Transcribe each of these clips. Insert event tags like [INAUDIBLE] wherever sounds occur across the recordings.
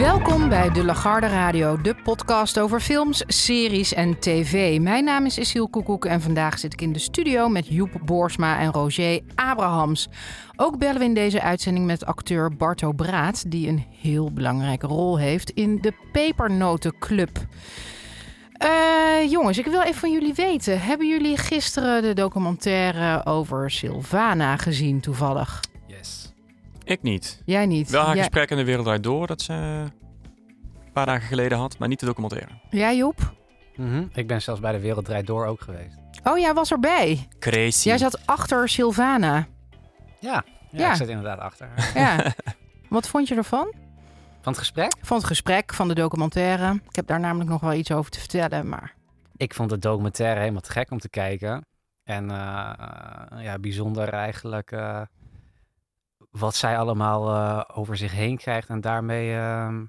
Welkom bij De Lagarde Radio, de podcast over films, series en tv. Mijn naam is Isiel Koekoek en vandaag zit ik in de studio met Joep Boersma en Roger Abrahams. Ook bellen we in deze uitzending met acteur Barto Braat, die een heel belangrijke rol heeft in de Pepernotenclub. Eh, jongens, ik wil even van jullie weten. Hebben jullie gisteren de documentaire over Sylvana gezien toevallig? Ik niet. Jij niet? Wel haar Jij- gesprek in de wereld Draait door dat ze een paar dagen geleden had, maar niet de documentaire. Jij Joep? Mhm. Ik ben zelfs bij de Wereld Draait Door ook geweest. Oh, jij was erbij. Crazy. Jij zat achter Sylvana. Ja, ja, Ja. ik zit inderdaad achter haar. Ja. [LAUGHS] Wat vond je ervan? Van het gesprek? Van het gesprek, van de documentaire. Ik heb daar namelijk nog wel iets over te vertellen, maar... Ik vond de documentaire helemaal te gek om te kijken. En eh, ja, bijzonder eigenlijk eh, wat zij allemaal eh, over zich heen krijgt. En daarmee ehm,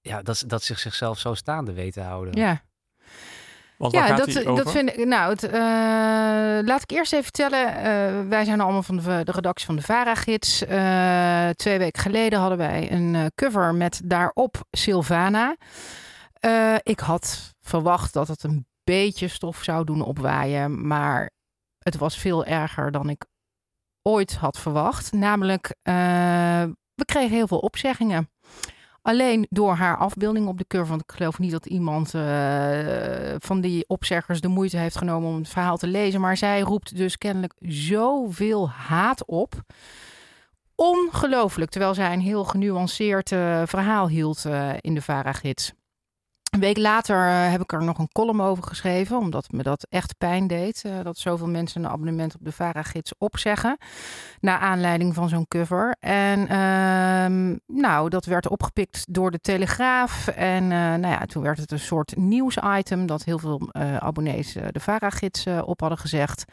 ja, dat, ze- dat zich zichzelf zo staande weet te houden. Ja, Want ja gaat dat, over? dat vind ik... Nou, het, eh, laat ik eerst even vertellen. eh, wij zijn allemaal van de, de redactie van de VARA-gids. Eh, twee weken geleden hadden wij een eh, cover met daarop Sylvana. Eh, ik had verwacht dat het een beetje stof zou doen opwaaien. Maar het was veel erger dan ik ooit had verwacht. Namelijk, eh, we kregen heel veel opzeggingen. Alleen door haar afbeelding op de cover. Want ik geloof niet dat iemand eh, van die opzeggers de moeite heeft genomen om het verhaal te lezen. Maar zij roept dus kennelijk zoveel haat op. Ongelooflijk. Terwijl zij een heel genuanceerd eh, verhaal hield in de VARA-gids. Een week later eh, heb ik er nog een column over geschreven, omdat me dat echt pijn deed. eh, dat zoveel mensen een abonnement op de VARA-gids opzeggen. Naar aanleiding van zo'n cover. En ehm, nou, dat werd opgepikt door de Telegraaf. En eh, nou ja, toen werd het een soort nieuwsitem dat heel veel abonnees de VARA-gids op hadden gezegd.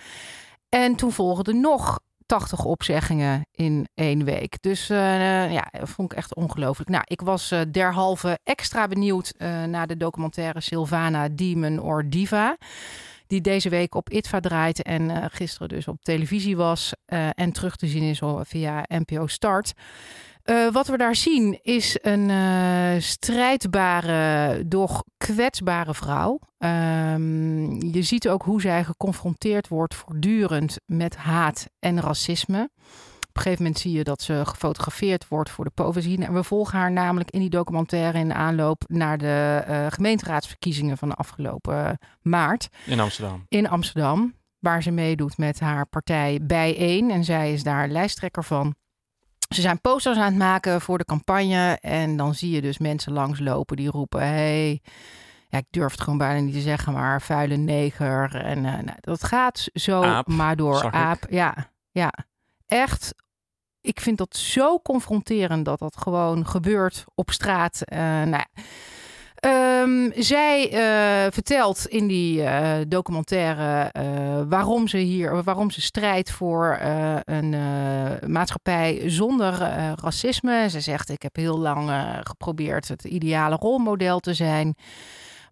En toen volgden nog 80 opzeggingen in één week. Dus eh, ja, vond ik echt ongelooflijk. Nou, ik was eh, derhalve extra benieuwd naar de documentaire Sylvana Demon or Diva. Die deze week op ITVA draait en eh, gisteren dus op televisie was. eh, en terug te zien is via NPO Start. Eh, wat we daar zien is een strijdbare, doch kwetsbare vrouw. Ehm, je ziet ook hoe zij geconfronteerd wordt voortdurend met haat en racisme. Op een gegeven moment zie je dat ze gefotografeerd wordt voor de povenzien. En we volgen haar namelijk in die documentaire in de aanloop naar de eh, gemeenteraadsverkiezingen van de afgelopen maart In Amsterdam. in Amsterdam. Waar ze meedoet met haar partij Bijeen. En zij is daar lijsttrekker van. Ze zijn posters aan het maken voor de campagne. En dan zie je dus mensen langslopen die roepen... Hey, ja, ik durf het gewoon bijna niet te zeggen, maar vuile neger. En eh, nou, dat gaat zo Aap, maar door. ik. Aap, ja, ja. Echt, ik vind dat zo confronterend dat dat gewoon gebeurt op straat. Eh, nou ja. Ehm, zij eh, vertelt in die eh, documentaire waarom ze hier, waarom ze strijdt voor een maatschappij zonder racisme. Ze zegt: Ik heb heel lang geprobeerd het ideale rolmodel te zijn.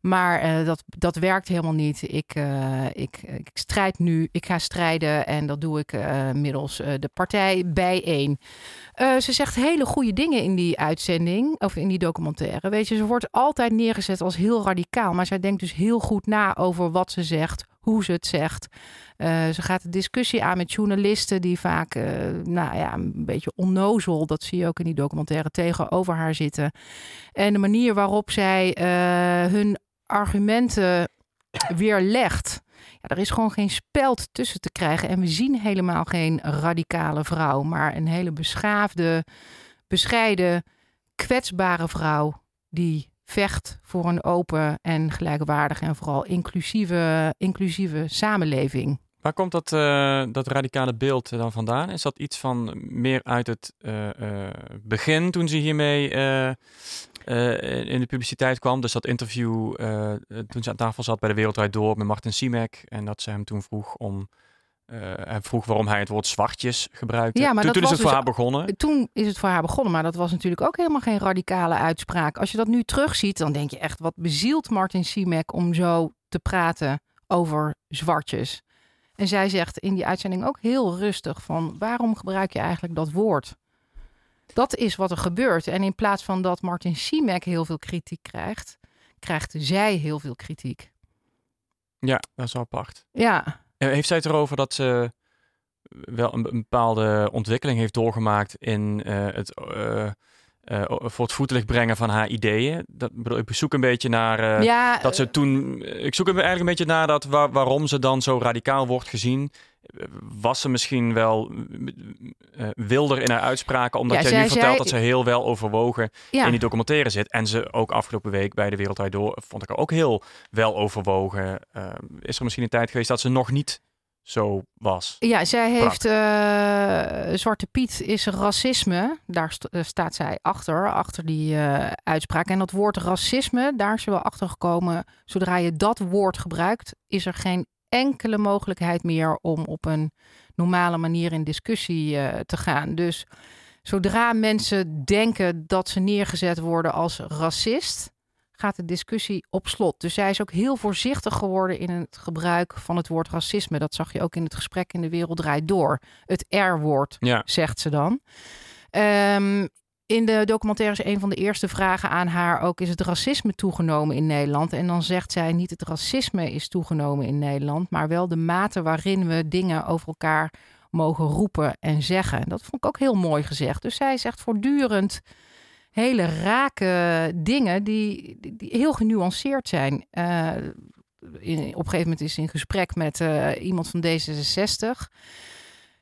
Maar eh, dat, dat werkt helemaal niet. Ik, eh, ik, ik strijd nu, ik ga strijden en dat doe ik eh, middels de partij bijeen. Ze zegt hele goede dingen in die uitzending, of in die documentaire. Weet je, ze wordt altijd neergezet als heel radicaal. Maar zij denkt dus heel goed na over wat ze zegt, hoe ze het zegt. Ze gaat de discussie aan met journalisten die vaak, nou ja, een beetje onnozel, dat zie je ook in die documentaire, tegenover haar zitten. En de manier waarop zij hun argumenten weerlegt. Ja, er is gewoon geen speld tussen te krijgen. En we zien helemaal geen radicale vrouw, maar een hele beschaafde, bescheiden, kwetsbare vrouw die vecht voor een open en gelijkwaardige en vooral inclusieve, inclusieve samenleving. Waar komt dat, eh, dat radicale beeld dan vandaan? Is dat iets van meer uit het eh, eh, begin toen ze hiermee eh, eh, in de publiciteit kwam? Dus dat interview eh, toen ze aan tafel zat bij de Wereldwijd Door met Martin Simek. En dat ze hem toen vroeg om eh, hij vroeg waarom hij het woord zwartjes gebruikte. Ja, maar toen, is het voor dus- haar begonnen. Toen is het voor haar begonnen, maar dat was natuurlijk ook helemaal geen radicale uitspraak. Als je dat nu terugziet, dan denk je echt, wat bezielt Martin Simek om zo te praten over zwartjes. En zij zegt in die uitzending ook heel rustig van, waarom gebruik je eigenlijk dat woord? Dat is wat er gebeurt. En in plaats van dat Martin Simek heel veel kritiek krijgt, krijgt zij heel veel kritiek. Ja, dat is wel apart. Ja, Heeft zij het erover dat ze wel een, een bepaalde ontwikkeling heeft doorgemaakt in eh, het eh, eh, voor het voetlicht brengen van haar ideeën? Dat, bedoel, ik zoek een beetje naar eh, ja dat ze toen. Ik zoek eigenlijk een beetje naar dat wa- waarom ze dan zo radicaal wordt gezien. Eh, Was ze misschien wel eh, wilder in haar uitspraken, omdat Ja, jij zij nu vertelt dat ze heel wel overwogen ja. in die documentaire zit. En ze ook afgelopen week bij de Wereldwijd Door vond ik haar ook heel wel overwogen. Eh, is er misschien een tijd geweest dat ze nog niet zo was? Ja, zij heeft eh, Zwarte Piet is racisme. Daar st- eh, staat zij achter, achter die eh, uitspraak. En dat woord racisme, daar is ze wel achter gekomen. Zodra je dat woord gebruikt, is er geen enkele mogelijkheid meer om op een normale manier in discussie te gaan. Dus zodra mensen denken dat ze neergezet worden als racist, gaat de discussie op slot. Dus zij is ook heel voorzichtig geworden in het gebruik van het woord racisme. Dat zag je ook in het gesprek in de wereld draait door. Het R-woord, Ja, zegt ze dan. Ehm, in de documentaire is een van de eerste vragen aan haar ook: is het racisme toegenomen in Nederland? En dan zegt zij niet het racisme is toegenomen in Nederland, maar wel de mate waarin we dingen over elkaar mogen roepen en zeggen. Dat vond ik ook heel mooi gezegd. Dus zij zegt voortdurend hele rake dingen die, die, die heel genuanceerd zijn. Eh, in, op een gegeven moment is ze in gesprek met eh, iemand van D66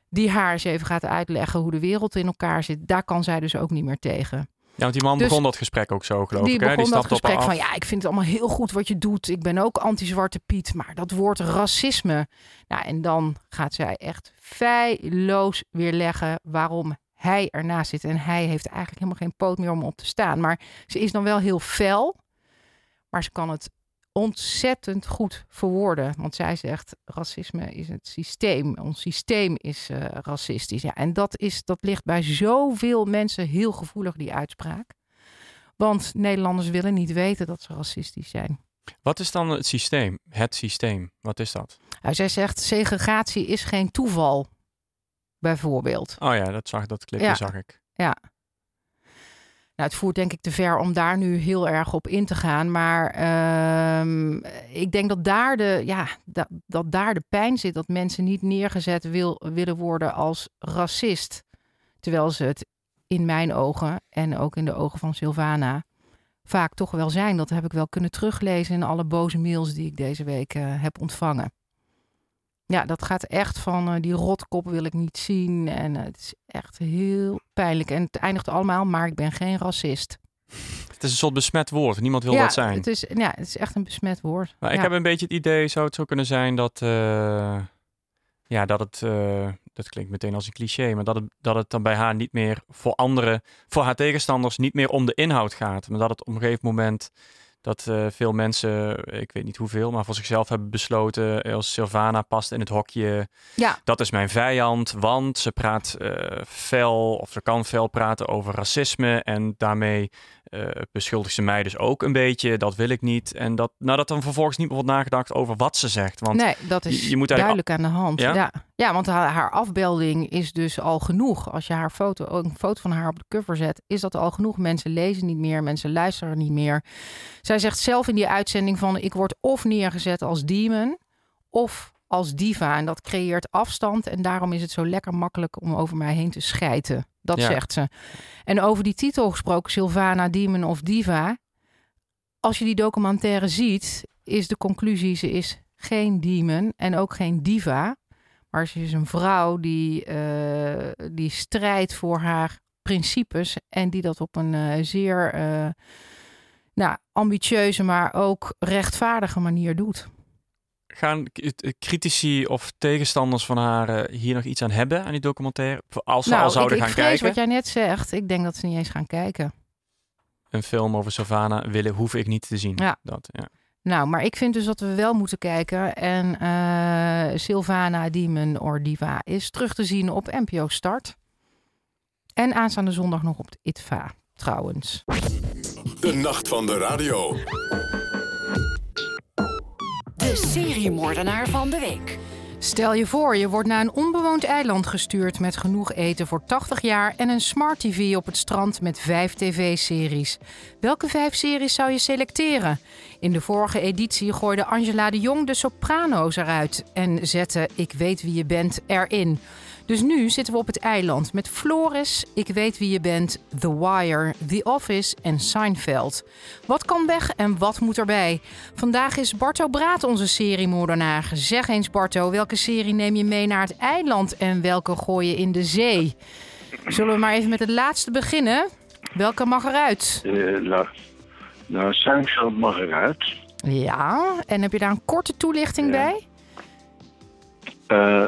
die haar eens even gaat uitleggen hoe de wereld in elkaar zit. Daar kan zij dus ook niet meer tegen. ja want die man Dus- begon dat gesprek ook zo, geloof die ik. Hè? begon Die dat op haar gesprek van ja, ik vind het allemaal heel goed wat je doet. Ik ben ook anti-zwarte Piet, maar dat woord racisme. Nou, en dan gaat zij echt feilloos weerleggen waarom hij ernaast zit. En hij heeft eigenlijk helemaal geen poot meer om op te staan. Maar ze is dan wel heel fel, maar ze kan het ontzettend goed verwoorden. Want zij zegt, racisme is het systeem. Ons systeem is eh, racistisch. Ja, en dat, is, dat ligt bij zoveel mensen heel gevoelig, die uitspraak. Want Nederlanders willen niet weten dat ze racistisch zijn. Wat is dan het systeem? Het systeem, wat is dat? Nou, zij zegt, segregatie is geen toeval, bijvoorbeeld. Oh ja, dat, zag, dat clipje Ja. zag ik. Nou, het voert denk ik te ver om daar nu heel erg op in te gaan. Maar ehm, ik denk dat daar, de, ja, dat, dat daar de pijn zit. Dat mensen niet neergezet wil, willen worden als racist. Terwijl ze het in mijn ogen en ook in de ogen van Sylvana vaak toch wel zijn. Dat heb ik wel kunnen teruglezen in alle boze mails die ik deze week eh, heb ontvangen. Ja, dat gaat echt van eh, die rotkop wil ik niet zien. En eh, het is echt heel pijnlijk. En het eindigt allemaal, maar ik ben geen racist. [LAUGHS] Het is een soort besmet woord. Niemand wil ja, dat zijn. Het is, ja, het is echt een besmet woord. Maar ik heb een beetje het idee, zou het zo kunnen zijn dat, eh, ja, dat het, dat klinkt meteen als een cliché, maar dat het, dat het dan bij haar niet meer voor anderen, voor haar tegenstanders niet meer om de inhoud gaat. Maar dat het op een gegeven moment, dat eh, veel mensen, ik weet niet hoeveel, maar voor zichzelf hebben besloten, eh, als Sylvana past in het hokje, Ja. dat is mijn vijand, want ze praat eh fel, of ze kan fel praten over racisme en daarmee eh beschuldigt ze mij dus ook een beetje, dat wil ik niet. En dat, nou, dat dan vervolgens niet meer wordt nagedacht over wat ze zegt. Want nee, dat is je- je moet duidelijk aan de hand. Ja? Ja, ja. want haar, haar afbeelding is dus al genoeg. Als je haar foto, een foto van haar op de cover zet, is dat al genoeg. Mensen lezen niet meer, mensen luisteren niet meer. Zij zegt zelf in die uitzending van ik word of neergezet als demon of als diva. En dat creëert afstand en daarom is het zo lekker makkelijk om over mij heen te schijten. Dat Ja. zegt ze. En over die titel gesproken, Sylvana, demon of diva. Als je die documentaire ziet, is de conclusie ze is geen demon en ook geen diva. Maar ze is een vrouw die, eh, die strijdt voor haar principes en die dat op een eh, zeer eh, nou, ambitieuze, maar ook rechtvaardige manier doet. Gaan eh, critici of tegenstanders van haar eh, hier nog iets aan hebben aan die documentaire? Als ze al zouden Nou, ik, ik gaan vrees kijken. wat jij net zegt. Ik denk dat ze niet eens gaan kijken. Een film over Savannah willen, hoef ik niet te zien. Ja. Dat, ja. Nou, maar ik vind dus dat we wel moeten kijken. En eh Sylvana Demon or Diva is terug te zien op NPO Start. En aanstaande zondag nog op de ITVA, trouwens. De nacht van de radio. De seriemoordenaar van de week. Stel je voor, je wordt naar een onbewoond eiland gestuurd met genoeg eten voor 80 jaar en een smart TV op het strand met vijf tv-series. Welke vijf series zou je selecteren? In de vorige editie gooide Angela de Jong de Soprano's eruit en zette Ik weet wie je bent erin. Dus nu zitten we op het eiland met Floris, Ik weet wie je bent, The Wire, The Office en Seinfeld. Wat kan weg en wat moet erbij? Vandaag is Barto Braat onze seriemoordenaar. Zeg eens Barto, welke serie neem je mee naar het eiland en welke gooi je in de zee? Zullen we maar even met het laatste beginnen? Welke mag eruit? Eh, nou, nou, Seinfeld mag eruit. Ja, en heb je daar een korte toelichting Ja. bij? Eh,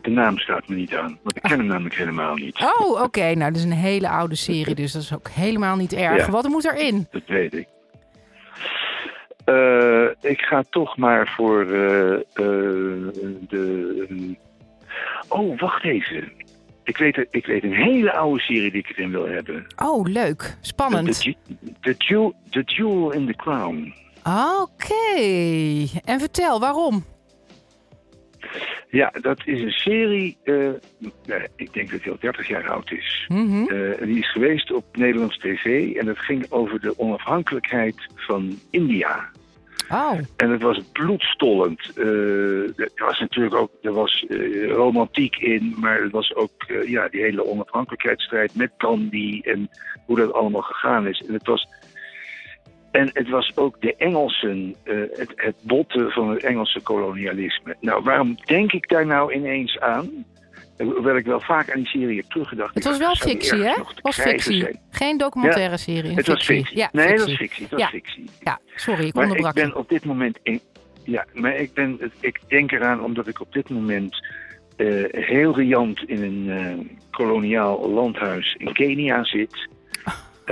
de naam staat me niet aan, want ik ken hem namelijk helemaal niet. Oh, oké. Nou, dat is een hele oude serie, dus dat is ook helemaal niet erg. Ja. Wat moet erin? Dat weet ik. Eh, ik ga toch maar voor eh, de. oh, wacht even. Ik weet, ik weet een hele oude serie die ik erin wil hebben. Oh, leuk. The, Spannend. Ju- the, Jewel, the Jewel in the Crown. Oké. En vertel, waarom? Ja, dat is een serie. eh, ik denk dat hij al 30 jaar oud is. Eh, die is geweest op Nederlands tv en dat ging over de onafhankelijkheid van India. Oh, En het was bloedstollend. Eh, er was natuurlijk ook er was, romantiek in, maar het was ook ja, die hele onafhankelijkheidsstrijd met Gandhi en hoe dat allemaal gegaan is. En het was, en het was ook de Engelsen, eh, het, het botten van het Engelse kolonialisme. Nou, waarom denk ik daar nou ineens aan? Hoewel ik wel vaak aan die serie heb teruggedacht. het Ik was wel fictie, hè? Het was fictie. zijn? Geen documentaire serie. Het was fictie. Ja, nee, dat was fictie. was Ja. fictie. Ja, sorry, ik Maar ik onderbrak je. ben op dit moment in. Ja, maar ik, ben, ik denk eraan omdat ik op dit moment eh, heel riant in een eh, koloniaal landhuis in Kenia zit.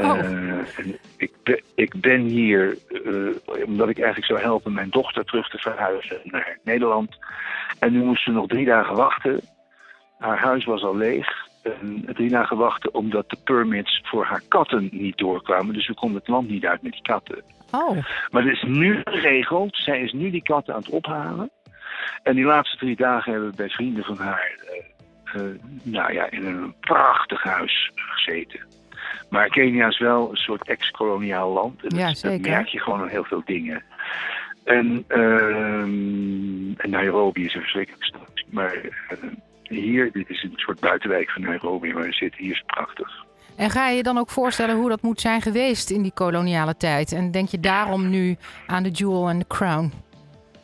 Eh, Oh. en ik, ben, ik ben hier eh, omdat ik eigenlijk zou helpen mijn dochter terug te verhuizen naar Nederland. En nu moest ze nog drie dagen wachten. Haar huis was al leeg. En drie dagen wachten omdat de permits voor haar katten niet doorkwamen. Dus we konden het land niet uit met die katten. Oh, Maar dat is nu geregeld. Zij is nu die katten aan het ophalen. En die laatste drie dagen hebben we bij vrienden van haar... eh, eh, nou ja, in een prachtig huis gezeten. Maar Kenia is wel een soort ex-koloniaal land. En Ja, dat, dat zeker. merk je gewoon aan heel veel dingen. En, ehm, en Nairobi is een verschrikkelijke stad. Maar eh, hier, dit is een soort buitenwijk van Nairobi waar we zitten. Hier is het prachtig. en ga je je dan ook voorstellen hoe dat moet zijn geweest in die koloniale tijd? En denk je daarom nu aan de Jewel en de Crown?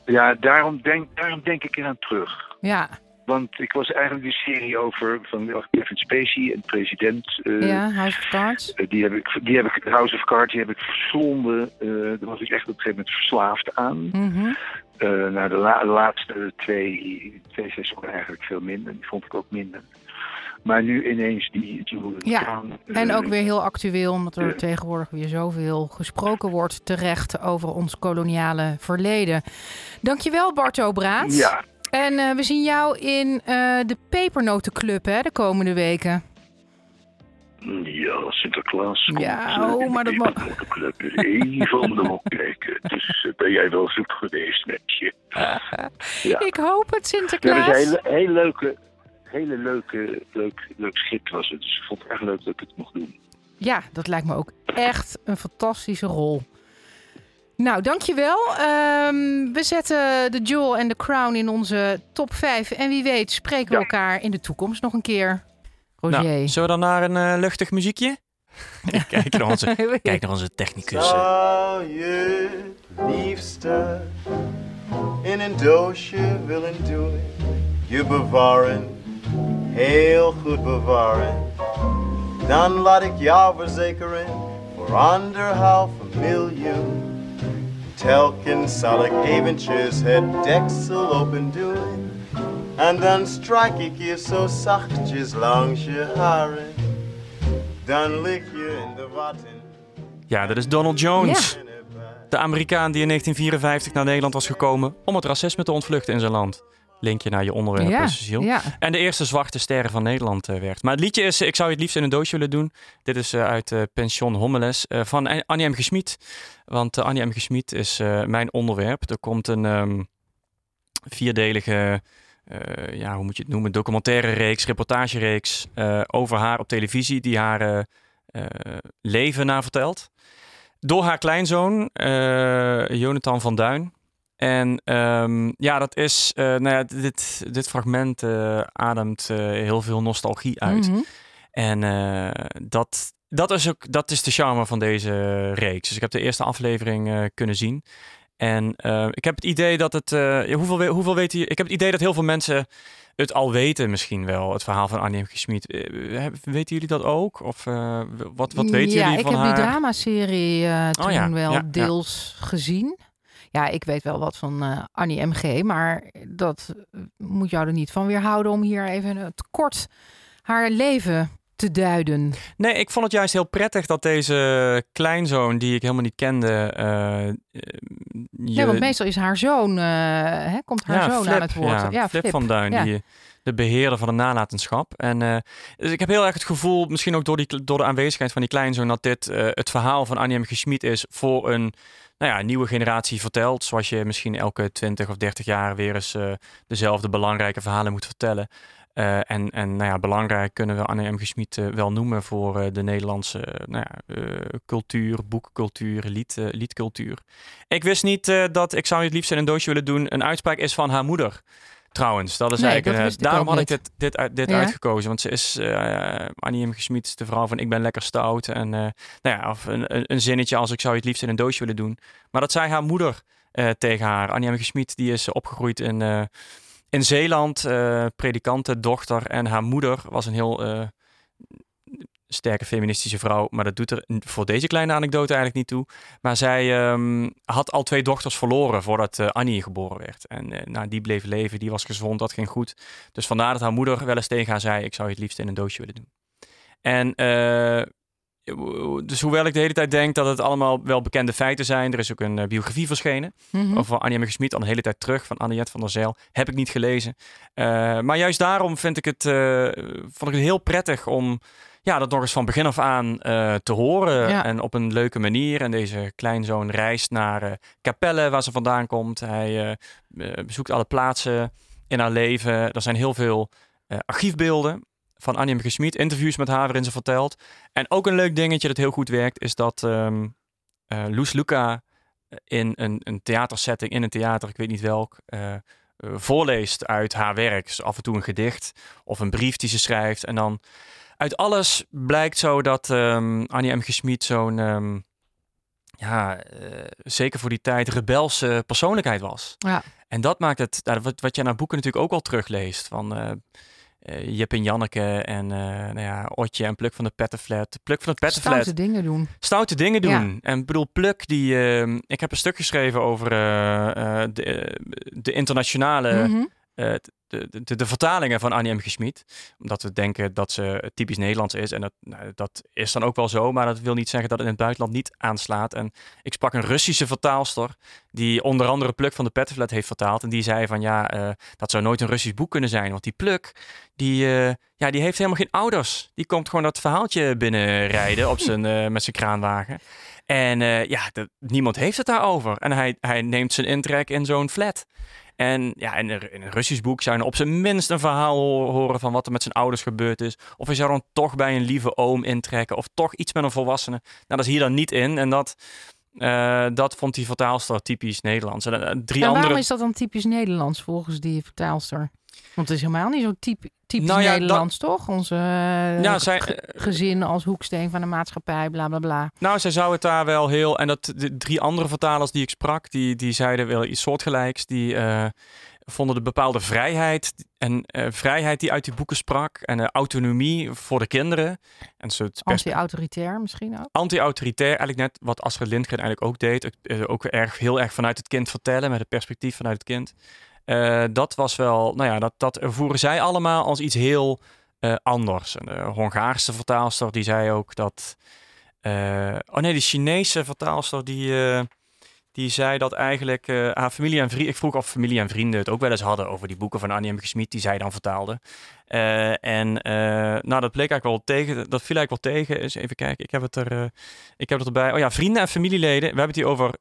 Ja, daarom denk, daarom denk ik eraan terug. Ja, Want ik was eigenlijk de serie over van Kevin Spacey, een president. eh, ja House of Cards. eh, die, heb ik, die heb ik, House of Cards, die heb ik verslonden. Eh, daar was ik echt op een gegeven moment verslaafd aan. Nou, de, la- de laatste twee, twee seizoenen eigenlijk veel minder. Die vond ik ook minder. Maar nu ineens die the Ja, En ook weer heel actueel, omdat er tegenwoordig weer zoveel gesproken wordt terecht over ons koloniale verleden. Dankjewel Barto Braat. Ja, En eh, we zien jou in eh, de Pepernotenclub hè, de komende weken. ja, Sinterklaas. komt, Ja, eh, oh, in de maar dat mag- Pepernotenclub. Even om kijken. Dus ben jij wel zoet geweest met je. [LAUGHS] Ja. Ik hoop het, Sinterklaas. dat is een hele, hele leuke, hele leuke, leuk, leuk schip was het. Dus ik vond het echt leuk dat ik het mocht doen. Ja, dat lijkt me ook echt een fantastische rol. Nou, dankjewel. Ehm we zetten de Jewel en de Crown in onze top 5. En wie weet spreken we Ja. elkaar in de toekomst nog een keer. Roger. Nou, zullen we dan naar een eh, luchtig muziekje? [LAUGHS] kijk, naar onze, kijk naar onze technicus. Zou je liefste in een doosje willen doen? Je bewaren, heel goed bewaren. Dan laat ik jou verzekeren voor anderhalf miljoen. Telkens zal ik eventjes het deksel open doen. En dan strijk ik je zo zachtjes langs je haren. Dan lig je in de watten. Ja, dat is Donald Jones. De Amerikaan die in 1954 naar Nederland was gekomen om het racisme te ontvluchten in zijn land. Linkje naar je onderwerp, Ja, eh, Cecile. ja. En de eerste zwarte sterren van Nederland eh, werd. Maar het liedje is Ik zou je het liefst in een doosje willen doen. Dit is eh, uit eh, Pension Hommeles van An- Annie M. Gesmied. Want Annie M. Gesmied is mijn onderwerp. Er komt een ehm, vierdelige, ja, hoe moet je het noemen, documentaire reeks, reportagereeks over haar op televisie die haar leven na vertelt. Door haar kleinzoon, Jonathan van Duin. En ehm, ja, dat is, eh, nou ja, dit, dit fragment eh, ademt eh, heel veel nostalgie uit. Mhm. En dat, dat, is ook, dat is de charme van deze reeks. Dus ik heb de eerste aflevering kunnen zien. En ik heb het idee dat het. ja, hoeveel, hoeveel weten je? Ik heb het idee dat heel veel mensen het al weten, misschien wel. Het verhaal van. Eh, heb- weten jullie dat ook? Of wat, wat weten ja, jullie ik van heb haar? die dramaserie eh toen ja, wel ja, ja. deels gezien. Ja, ik weet wel wat van eh, Annie MG, maar dat eh, moet jou er niet van weerhouden om hier even het kort haar leven te duiden. Nee, ik vond het juist heel prettig dat deze kleinzoon, die ik helemaal niet kende. eh, je- Ja, want meestal is haar zoon, hè, komt haar zoon aan het woord. Ja, Flip, van Duin, Ja. die, de beheerder van de nalatenschap. En dus ik heb heel erg het gevoel, misschien ook door, die, door de aanwezigheid van die kleinzoon, dat dit het verhaal van Annie M. Gesmied is voor een nou ja, nieuwe generatie vertelt. Zoals je misschien elke 20 of 30 jaar weer eens eh, dezelfde belangrijke verhalen moet vertellen. Eh, en en nou ja, belangrijk kunnen we Anne M. Gesmied eh, wel noemen voor de Nederlandse nou cultuur, boekcultuur, lied, liedcultuur. Ik wist niet dat Ik zou het liefst in een doosje willen doen een uitspraak is van haar moeder. Trouwens, dat is Nee, eigenlijk. dat daarom had ik dit, dit, uit- dit Ja? uitgekozen. Want ze is eh Annie M. Gesmied, de vrouw van Ik ben lekker stout. En eh, nou ja, of een, een, een zinnetje als ik zou je het liefst in een doosje willen doen. Maar dat zei haar moeder eh, tegen haar. Annie M. Gesmied, die is opgegroeid in, in Zeeland, eh predikantendochter. En haar moeder was een heel sterke feministische vrouw. Maar dat doet er voor deze kleine anekdote eigenlijk niet toe. Maar zij ehm, had al twee dochters verloren voordat eh, Annie geboren werd. En eh, nou, die bleef leven, die was gezond, dat ging goed. Dus vandaar dat haar moeder wel eens tegen haar zei: Ik zou je het liefst in een doosje willen doen. En eh, dus hoewel ik de hele tijd denk dat het allemaal wel bekende feiten zijn, er is ook een biografie verschenen over Annie M. Gesmied al een hele tijd terug van Anniette van der Zijl. Heb ik niet gelezen. Maar juist daarom vind ik het, eh, vond ik het heel prettig om ja, dat nog eens van begin af aan eh, te horen. Ja. En op een leuke manier. En deze kleinzoon reist naar eh Capelle, waar ze vandaan komt. Hij eh, bezoekt alle plaatsen in haar leven. Er zijn heel veel archiefbeelden van Annie. Gesmied. Interviews met haar waarin ze vertelt. En ook een leuk dingetje dat heel goed werkt, is dat ehm eh, Loes Luca in een, een theatersetting, in een theater, ik weet niet welk, voorleest uit haar werk. Dus af en toe een gedicht of een brief die ze schrijft. En dan uit alles blijkt zo dat ehm, Annie M. Gesmied zo'n, ehm, ja, eh, zeker voor die tijd, rebelse persoonlijkheid was. Ja. En dat maakt het, nou, wat, wat je naar boeken natuurlijk ook al terugleest. Van eh, Jip en Janneke en nou ja, Otje en Pluk van de Pettenflat. Pluk van de Pettenflat Stoute dingen doen. stoute dingen doen. Ja. En ik bedoel, Pluk, die, eh, ik heb een stuk geschreven over de, de internationale, Mhm. De, de, de vertalingen van Annie M. Gesmied. Omdat we denken dat ze typisch Nederlands is. En dat, nou, dat is dan ook wel zo, maar dat wil niet zeggen dat het in het buitenland niet aanslaat. En ik sprak een Russische vertaalster, die onder andere Pluk van de Pettenflat heeft vertaald. En die zei van ja, eh, dat zou nooit een Russisch boek kunnen zijn. Want die Pluk, die, eh, ja, die heeft helemaal geen ouders. Die komt gewoon dat verhaaltje binnenrijden op zijn, eh, met zijn kraanwagen. En eh, ja, niemand heeft het daarover. En hij, hij neemt zijn intrek in zo'n flat. En ja, in een, in een Russisch boek zou je op zijn minst een verhaal ho- horen van wat er met zijn ouders gebeurd is. Of hij zou dan toch bij een lieve oom intrekken. Of toch iets met een volwassene. Nou, dat is hier dan niet in. En dat, eh, dat vond die vertaalster typisch Nederlands. En eh, drie en andere... waarom is dat dan typisch Nederlands volgens die vertaalster? Want het is helemaal niet zo typ, typisch Nou ja, dat- Nederlands, toch? Onze eh, Ja, zij- ge- gezin als hoeksteen van de maatschappij, bla bla bla. Nou, zij zou het daar wel heel. En dat de drie andere vertalers die ik sprak, die, die zeiden wel iets soortgelijks. Die eh, vonden de bepaalde vrijheid en eh, vrijheid die uit die boeken sprak. En autonomie voor de kinderen. En pers- Anti-autoritair misschien ook. anti-autoritair, eigenlijk net wat Astrid Lindgren eigenlijk ook deed. Ook erg, heel erg vanuit het kind vertellen, met het perspectief vanuit het kind. Eh, dat was wel, nou ja, dat, dat ervoeren zij allemaal als iets heel eh, anders. En de Hongaarse vertaalster die zei ook dat. eh, oh nee, de Chinese vertaalster die. Die zei dat eigenlijk haar familie en vrienden... Ik vroeg of familie en vrienden het ook wel eens hadden over die boeken van Annie M. G. Schmid die zij dan vertaalde. En nou, dat bleek eigenlijk wel tegen. Dat viel eigenlijk wel tegen. Eens even kijken. Ik heb het er. ik heb het erbij. Oh ja, vrienden en familieleden. We hebben het hier over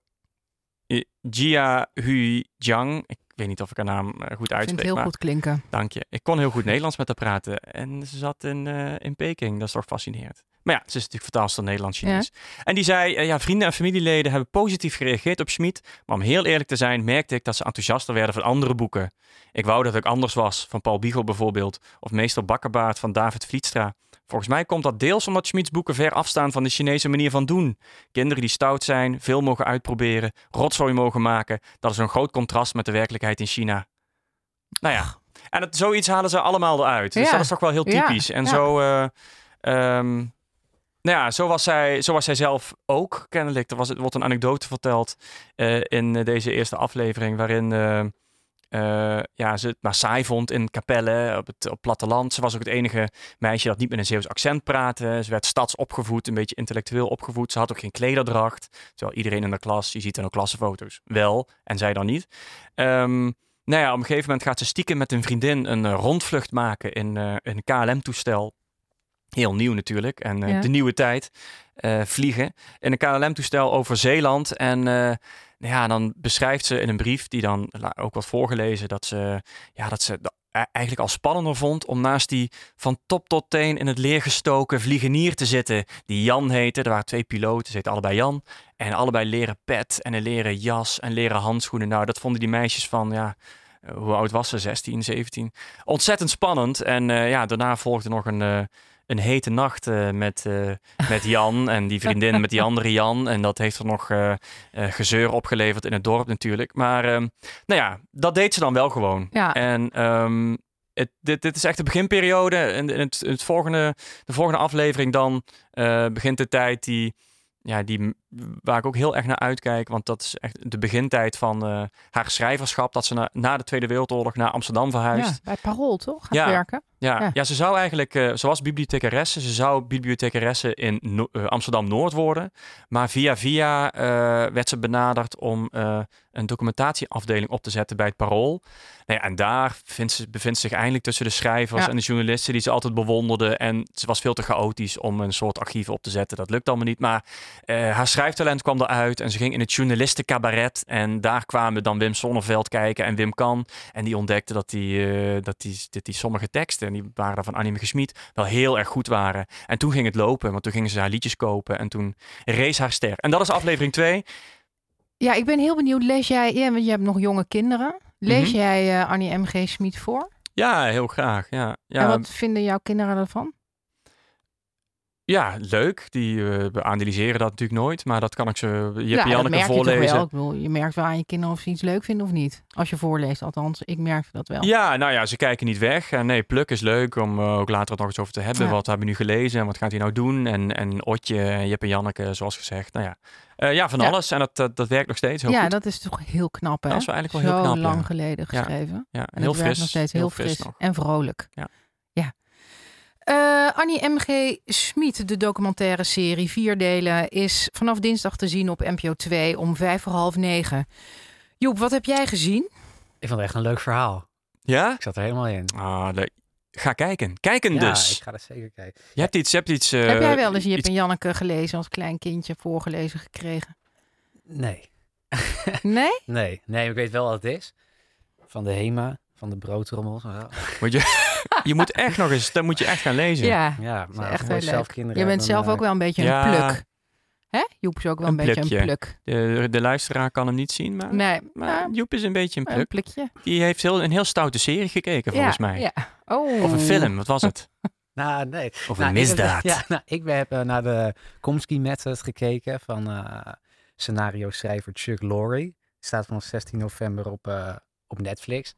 Jia Hui Jiang. Weet niet of ik haar naam eh, goed Ik vind uitspreek. het heel maar goed klinken. Dank je. Ik kon heel goed Nederlands met haar praten. En ze zat in, eh, in Peking. Dat is toch fascinerend. Maar ja, ze is natuurlijk vertaalster Nederlands-Chinees. En die zei, eh, ja, vrienden en familieleden hebben positief gereageerd op Schmid. Maar om heel eerlijk te zijn, merkte ik dat ze enthousiaster werden van andere boeken. Ik wou dat ik anders was, van Paul Biegel bijvoorbeeld. Of Meester Bakkerbaard van David Vlietstra. Volgens mij komt dat deels omdat Schmids boeken ver afstaan van de Chinese manier van doen. Kinderen die stout zijn, veel mogen uitproberen, rotzooi mogen maken. Dat is een groot contrast met de werkelijkheid in China. Nou ja, en het, zoiets halen ze allemaal eruit. Dus Ja. dat is toch wel heel Ja. typisch. En Ja. zo, eh, ehm, nou ja, zo was, zij, zo was zij zelf ook kennelijk. Er, was, er wordt een anekdote verteld eh, in deze eerste aflevering, waarin eh, eh, ja, ze het maar saai vond in Capelle, op het op platteland. Ze was ook het enige meisje dat niet met een Zeeuws accent praatte. Ze werd stads opgevoed, een beetje intellectueel opgevoed. Ze had ook geen klederdracht. Terwijl iedereen in de klas, je ziet in de klassenfoto's, wel en zij dan niet. Ehm, nou ja, op een gegeven moment gaat ze stiekem met een vriendin een eh, rondvlucht maken in eh, een KLM-toestel. Heel nieuw natuurlijk. En Ja. de nieuwe tijd. vliegen in een KLM-toestel over Zeeland. En nou ja, dan beschrijft ze in een brief die dan ook wordt voorgelezen dat ze, ja, dat ze e- eigenlijk al spannender vond om naast die van top tot teen in het leer gestoken vliegenier te zitten. Die Jan heette. Er waren twee piloten, ze heten allebei Jan. En allebei leren pet en een leren jas en leren handschoenen. Nou, dat vonden die meisjes van, ja, hoe oud was ze? 16, 17. Ontzettend spannend. En eh, ja, daarna volgde nog een, eh, een hete nacht eh, met, eh, met Jan [LAUGHS] en die vriendin met die andere Jan. En dat heeft er nog eh, gezeur opgeleverd in het dorp natuurlijk. Maar ehm, nou ja, dat deed ze dan wel gewoon. Ja. En ehm, het, dit, dit is echt de beginperiode. En in het, het volgende, de volgende aflevering dan begint de tijd die, ja, die, waar ik ook heel erg naar uitkijk. Want dat is echt de begintijd van haar schrijverschap. Dat ze na, na de Tweede Wereldoorlog naar Amsterdam verhuist. Ja, bij Parool toch? Gaat Ja. werken. Ja, Ja. ja. ze zou eigenlijk, eh ze was bibliothecaresse, ze zou bibliothecaresse in No- eh, Amsterdam-Noord worden. Maar via via eh, werd ze benaderd om een documentatieafdeling op te zetten bij het Parool. Nou ja, en daar ze, bevindt ze zich eindelijk tussen de schrijvers Ja. en de journalisten die ze altijd bewonderde. En ze was veel te chaotisch om een soort archief op te zetten. Dat lukt allemaal niet. Maar haar schrijftalent kwam eruit en ze ging in het journalistencabaret. En daar kwamen dan Wim Sonneveld kijken en Wim Kan. En die ontdekte dat die, dat die, dat die sommige teksten, en die waren daar van Annie Gesmied, wel heel erg goed waren. En toen ging het lopen, want toen gingen ze haar liedjes kopen en toen rees haar ster. En dat is aflevering 2. Ja, ik ben heel benieuwd. Lees jij, ja, want je hebt nog jonge kinderen. Lees Mhm. jij eh, Annie M.G. Schmid voor? Ja, heel graag. Ja, ja, En wat vinden jouw kinderen ervan? Ja leuk. Die eh analyseren dat natuurlijk nooit, maar dat kan ik ze Jip ja, en dat Janneke merk je voorlezen. wel. Ik bedoel, je merkt wel aan je kinderen of ze iets leuk vinden of niet. Als je voorleest, althans. Ik merk dat wel. Ja, nou ja, ze kijken niet weg. En nee, Pluk is leuk om eh, ook later het nog eens over te hebben. Ja. Wat hebben we nu gelezen en wat gaat hij nou doen? En, en Otje, en Jip en Janneke, zoals gezegd. Nou ja, Eh, ja van Ja. alles. En dat, dat, dat werkt nog steeds heel ja, goed. dat is toch heel knap, hè? Dat is wel eigenlijk wel Zo heel knap, ja. lang geleden Ja. geschreven. Ja, En heel het werkt fris. nog steeds heel, fris, nog. en vrolijk. Ja. Eh, Annie M.G. Schmid, de documentaire serie, vier delen, is vanaf dinsdag te zien op NPO 2 om vijf voor half negen. Joep, wat heb jij gezien? Ik vond het echt een leuk verhaal. Ja? Ik zat er helemaal in. Ah, leuk. Ga kijken. Kijken Ja, dus. ik ga dat zeker kijken. Je hebt iets... Je hebt, iets eh, heb jij wel eens Jip iets- en Janneke gelezen als klein kindje, voorgelezen gekregen? Nee. [LAUGHS] Nee? Nee, nee, ik weet wel wat het is. Van de HEMA, van de zo. Moet je, [LAUGHS] je moet echt nog eens... Dat moet je echt gaan lezen. Ja, Ja, maar echt voor heel zelf leuk. kinderen Je bent dan, zelf eh, ook wel een beetje ja. een pluk. Hè? Joep is ook wel een, Een beetje een pluk. De, de luisteraar kan hem niet zien, maar... Nee, Maar ja, Joep is een beetje een een pluk. plukje. Die heeft heel, een heel stoute serie gekeken, volgens ja, mij. Ja. Oh. Of een film, wat was het? [LAUGHS] Nou, nee. Of Nou, een ik heb- misdaad. [LAUGHS] ja, nou, ik heb eh, naar de Komsky Method gekeken van eh scenario-schrijver Chuck Lorre. Staat van 16 november op, eh, op Netflix.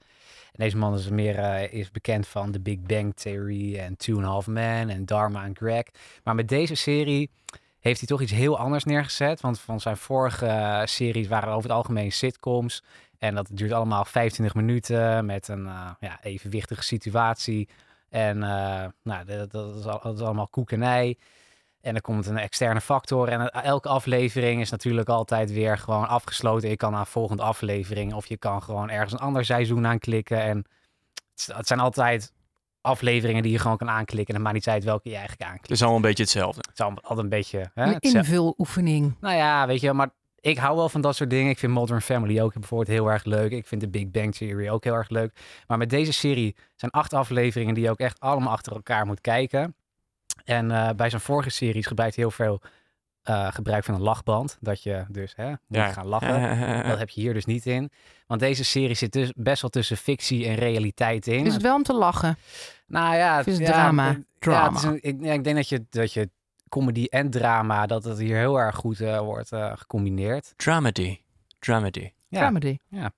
En deze man is meer eh, is bekend van The Big Bang Theory en Two and a Half Men en Dharma en Greg. Maar met deze serie heeft hij toch iets heel anders neergezet. Want van zijn vorige eh, series waren over het algemeen sitcoms. En dat duurt allemaal 25 minuten met een eh, ja, evenwichtige situatie. En nou, dat, dat, is, al- dat is allemaal koek en ei. En er komt een externe factor. En elke aflevering is natuurlijk altijd weer gewoon afgesloten. Je kan naar een volgende aflevering. Of je kan gewoon ergens een ander seizoen aanklikken. En het zijn altijd afleveringen die je gewoon kan aanklikken. En het maakt niet uit welke je eigenlijk aanklikt. Het is allemaal een beetje hetzelfde. Het is allemaal- altijd een beetje... Hè, Een invuloefening. Nou ja, weet je, maar ik hou wel van dat soort dingen. Ik vind Modern Family ook bijvoorbeeld heel erg leuk. Ik vind de Big Bang Theory ook heel erg leuk. Maar met deze serie zijn acht afleveringen die je ook echt allemaal achter elkaar moet kijken. En eh, bij zijn vorige series gebruikt hij heel veel eh, gebruik van een lachband. Dat je dus hè, moet Ja. gaan lachen. [LAUGHS] Dat heb je hier dus niet in. Want deze serie zit dus best wel tussen fictie en realiteit in. Is het wel om te lachen? Nou ja, is het ja, drama? Ja, Drama. het is een- ik, ja, ik denk dat je, dat je comedy en drama, dat het hier heel erg goed eh, wordt eh, gecombineerd. Dramedy. Dramedy. Ja. Comedy. Ja.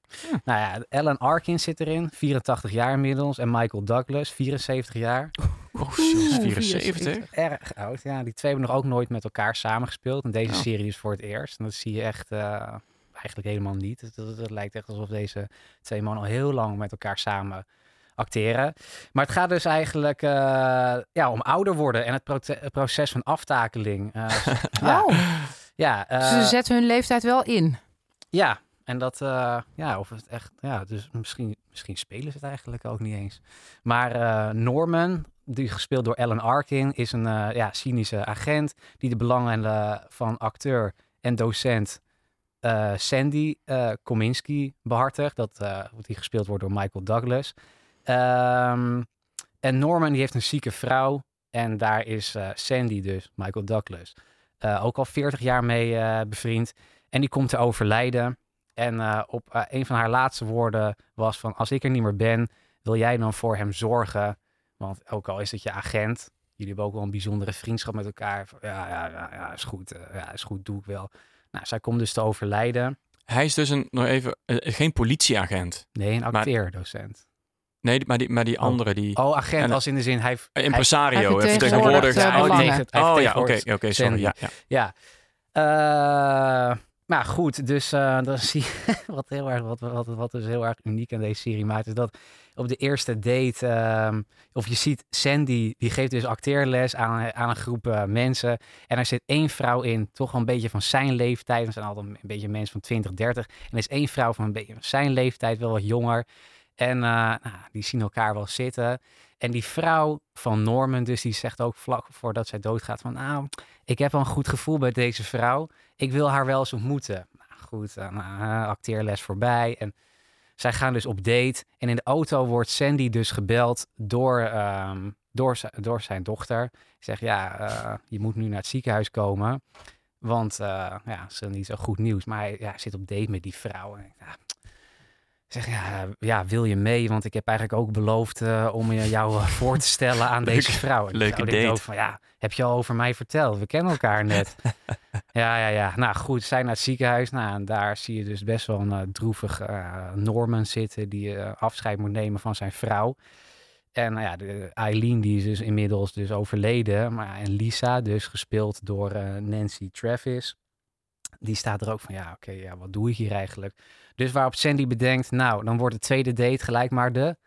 Nou ja, Ellen Arkin zit erin, 84 jaar inmiddels. En Michael Douglas, 74 jaar. Oh, jezus, 74. Erg oud, ja. Die twee hebben nog ook nooit met elkaar samengespeeld. En deze Oh. serie is voor het eerst. En dat zie je echt eh, eigenlijk helemaal niet. Het, het- het lijkt echt alsof deze twee mannen al heel lang met elkaar samen acteren. Maar het gaat dus eigenlijk eh, ja, om ouder worden en het, proces van aftakeling. Eh, [LAUGHS] ja, Oh, ja, eh, ze zetten hun leeftijd wel in. ja, en dat, eh, ja, of het echt, ja, dus misschien, misschien spelen ze het eigenlijk ook niet eens. Maar eh, Norman, die gespeeld door Ellen Arkin, is een eh, ja, cynische agent die de belangen eh, van acteur en docent eh, Sandy Kominski behartigt. Dat die gespeeld wordt door Michael Douglas. Ehm, en Norman die heeft een zieke vrouw en daar is Sandy dus, Michael Douglas, ook al 40 jaar mee bevriend. En die komt te overlijden. En op een van haar laatste woorden was van... als ik er niet meer ben, wil jij dan voor hem zorgen? Want ook al is het je agent... jullie hebben ook wel een bijzondere vriendschap met elkaar. Van, Ja, ja, ja, ja is goed. eh, ja, is goed, doe ik wel. Nou, zij komt dus te overlijden. Hij is dus een, nog even, eh, geen politieagent. Nee, een Maar- acteerdocent. Nee, maar die, maar die Oh. andere, die Oh, agent En- als in de zin... Hij, impresario, hij hij vertegenwoordigt, eh, tegen- hij Oh ja, oké, oké, sorry. Ja, ja. Ja. Eh, maar goed, dus eh, dan zie je [LAUGHS] wat, heel erg, wat, wat, wat dus heel erg uniek aan deze serie maakt, is dat op de eerste date, ehm, of je ziet Sandy, die geeft dus acteerles aan, aan een groep eh, mensen. En er zit één vrouw in, toch een beetje van zijn leeftijd. Er zijn altijd een beetje mensen van 20, 30. En er is één vrouw van een beetje van zijn leeftijd, wel wat jonger. En eh, nou, die zien elkaar wel zitten. En die vrouw van Norman, dus die zegt ook vlak voordat zij doodgaat van... Nou, ik heb wel een goed gevoel bij deze vrouw. Ik wil haar wel eens ontmoeten. Nou, goed, eh, acteerles voorbij. En zij gaan dus op date. En in de auto wordt Sandy dus gebeld door, ehm, door, door zijn dochter. Zegt, ja, eh, je moet nu naar het ziekenhuis komen. Want eh ja, dat is niet zo goed nieuws. Maar hij ja, zit op date met die vrouw. En ja, zeg, ja, ja, wil je mee? Want ik heb eigenlijk ook beloofd eh, om je- jou eh, voor te stellen aan [LAUGHS] deze Leuke- vrouw. En die leuke date. ook van, ja, heb je al over mij verteld? We kennen elkaar net. [LAUGHS] ja, ja, ja. Nou goed, zij naar het ziekenhuis. Nou, en daar zie je dus best wel een eh, droevig eh, Norman zitten... die eh, afscheid moet nemen van zijn vrouw. En nou ja, de Eileen die is dus inmiddels dus overleden. Maar, en Lisa, dus gespeeld door eh, Nancy Travis... die staat er ook van, ja, oké, ja, wat doe ik hier eigenlijk? Dus waarop Sandy bedenkt, nou, dan wordt de tweede date gelijk maar de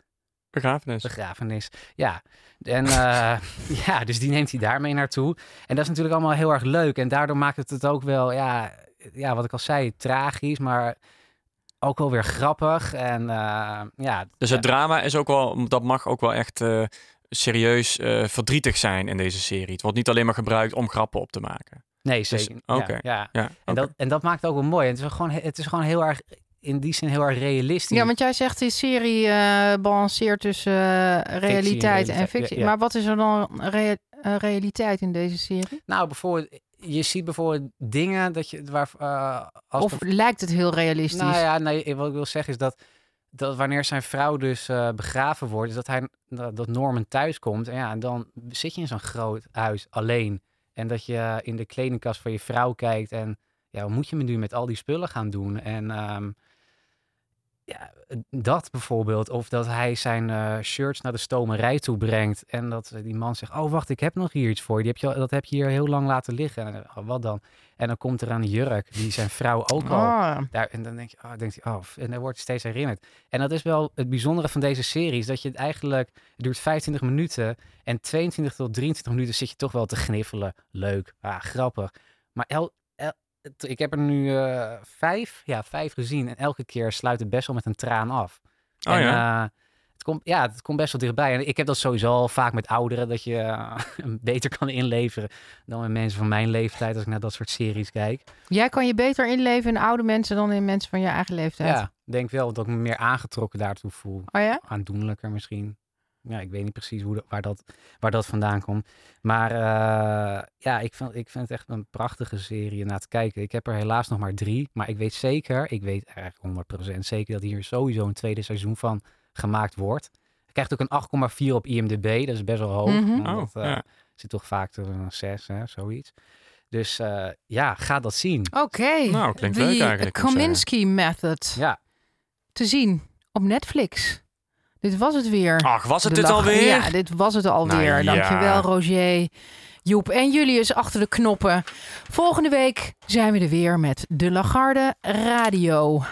Begrafenis. begrafenis. Ja, en eh, [LAUGHS] ja, dus die neemt hij daarmee naartoe. En dat is natuurlijk allemaal heel erg leuk. En daardoor maakt het het ook wel, ja, ja wat ik al zei, tragisch, maar ook wel weer grappig. En eh, ja, Dus het drama is ook wel, dat mag ook wel echt eh, serieus verdrietig zijn in deze serie. Het wordt niet alleen maar gebruikt om grappen op te maken. nee, Dus- zeker. oké. Ja, ja. Ja, En, dat, en dat maakt het ook wel mooi. En het is gewoon, het is gewoon heel erg, in die zin heel erg realistisch. Ja, want jij zegt die serie eh, balanceert tussen eh, realiteit en realiteit, fictie. ja, ja. Maar wat is er dan rea- eh, realiteit in deze serie? Nou, bijvoorbeeld, je ziet bijvoorbeeld dingen dat je, waar, als Of lijkt het heel realistisch? Nou ja, nee, wat ik wil zeggen is dat, dat wanneer zijn vrouw dus begraven wordt, is dat, hij, dat Norman thuis komt. En ja, en dan zit je in zo'n groot huis alleen. En dat je in de kledingkast van je vrouw kijkt en ja, wat moet je me nu met al die spullen gaan doen? En ehm, ja, dat bijvoorbeeld. Of dat hij zijn eh, shirts naar de stomerij toe brengt. En dat eh, die man zegt, oh wacht, ik heb nog hier iets voor je. Die heb je al- dat heb je hier heel lang laten liggen. En, oh, wat dan? En dan komt er een jurk die zijn vrouw ook al... Oh. Daar, en dan denk je, oh, denkt hij, oh, en dan wordt steeds herinnerd. En dat is wel het bijzondere van deze serie, is dat je het eigenlijk, het duurt 25 minuten en 22 tot 23 minuten zit je toch wel te gniffelen. Leuk, ah, grappig. Maar el, ik heb er nu eh, vijf, ja, vijf gezien en elke keer sluit het best wel met een traan af. Oh en, ja? eh, het komt, ja, het komt best wel dichtbij. En ik heb dat sowieso al vaak met ouderen, dat je eh, [LAUGHS] beter kan inleveren dan met mensen van mijn leeftijd als ik naar dat soort series kijk. Jij kan je beter inleven in oude mensen dan in mensen van je eigen leeftijd. Ja, ik denk wel dat ik me meer aangetrokken daartoe voel. Oh ja? Aandoenlijker misschien. Ja, ik weet niet precies hoe, dat- waar, dat, waar dat vandaan komt. Maar eh, ja, ik vind, ik vind het echt een prachtige serie naar te kijken. Ik heb er helaas nog maar drie. Maar ik weet zeker, ik weet eigenlijk 100% zeker dat hier sowieso een tweede seizoen van gemaakt wordt. Hij krijgt ook een 8,4 op IMDb. Dat is best wel hoog. Omdat, Oh, eh, ja. zit toch vaak er een 6, hè, zoiets. Dus eh, ja, ga dat zien. Oké. Nou, klinkt The leuk eigenlijk, Kominsky Method. Ja. Te zien op Netflix. Dit was het weer. Ach, was het De dit lach- alweer? Ja, dit was het alweer. Nou ja. Dankjewel, Roger. Joep en Julius achter de knoppen. Volgende week zijn we er weer met De Lagarde Radio.